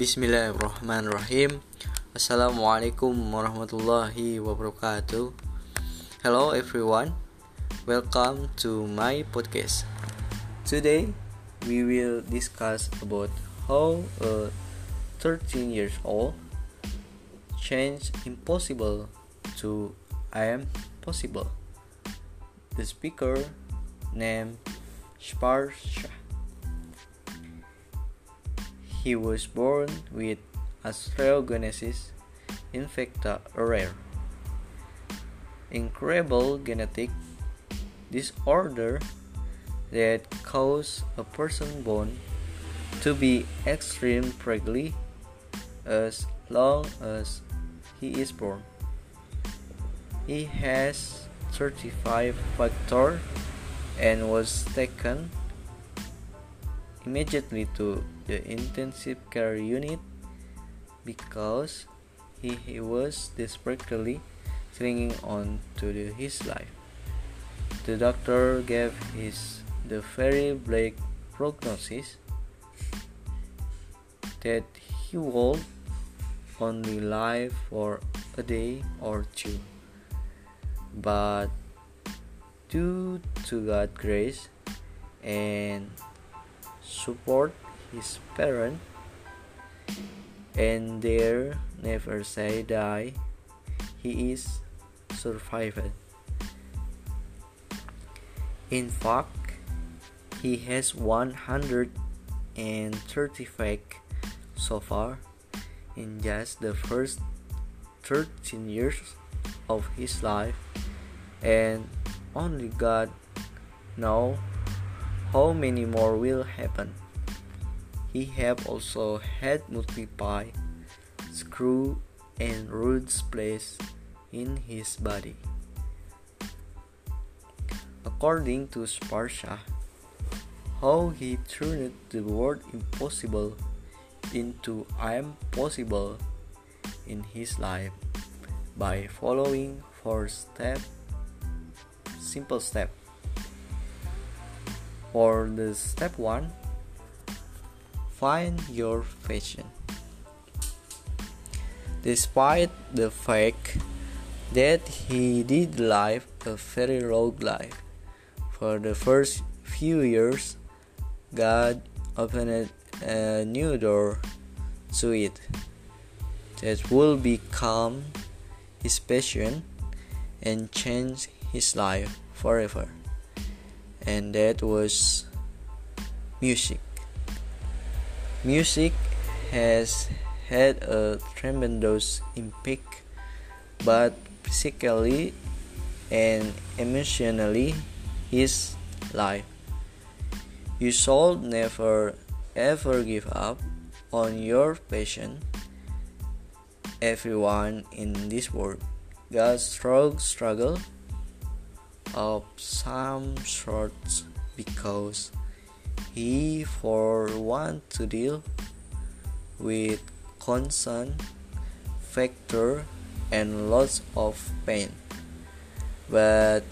Bismillahirrahmanirrahim. Assalamualaikum warahmatullahi wabarakatuh. Hello everyone. Welcome to my podcast. Today we will discuss about how a 13 years old change impossible to I am possible. The speaker named Sparsha He was born with osteogenesis imperfecta rare, incurable genetic disorder that causes a person's bone to be extremely fragile as long as he is born. He has 35 factors and was taken immediately to the intensive care unit because he, he was desperately clinging on to the, his life. The doctor gave his the very bleak prognosis that he would only live for a day or two. But due to God's grace and support his parents and there never say die. He is survived. In fact he has 135 so far in just the first 13 years of his life and only god know how many more will happen? He have also had multiple screw and rods placed in his body. According to Sparsha, how he turned the word impossible into I am possible in his life by following four step simple step for the step 1 find your passion. Despite the fact that he did live a very long life for the first few years god opened a new door to it that will become his passion and change his life forever and that was music. Music has had a tremendous impact, but physically and emotionally, his life. You should never ever give up on your passion. Everyone in this world got strong struggle of some sorts because he for want to deal with constant factor and lots of pain. But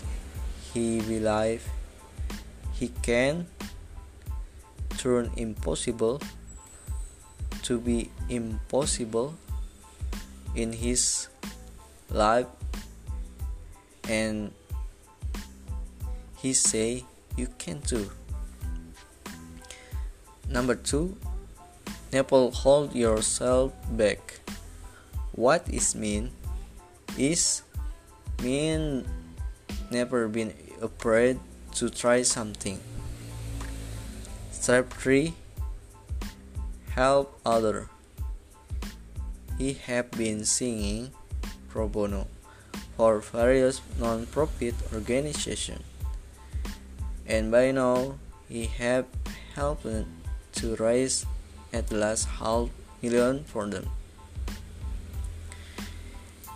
he believe he can turn impossible to be impossible in his life and he say you can too. Number two, never hold yourself back. What is mean is mean never been afraid to try something. Step 3 Help other. He have been singing pro bono for various non-profit organizations and by now he had helped to raise at last half million for them.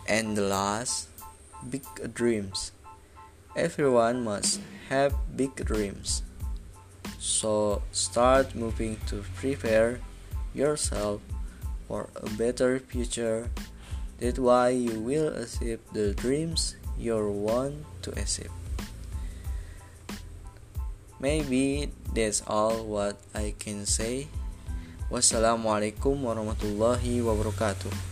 And the last, big dreams. Everyone must have big dreams. So start moving to prepare yourself for a better future. That's why you will achieve the dreams you want to achieve. Maybe that's all what I can say. Wassalamualaikum warahmatullahi wabarakatuh.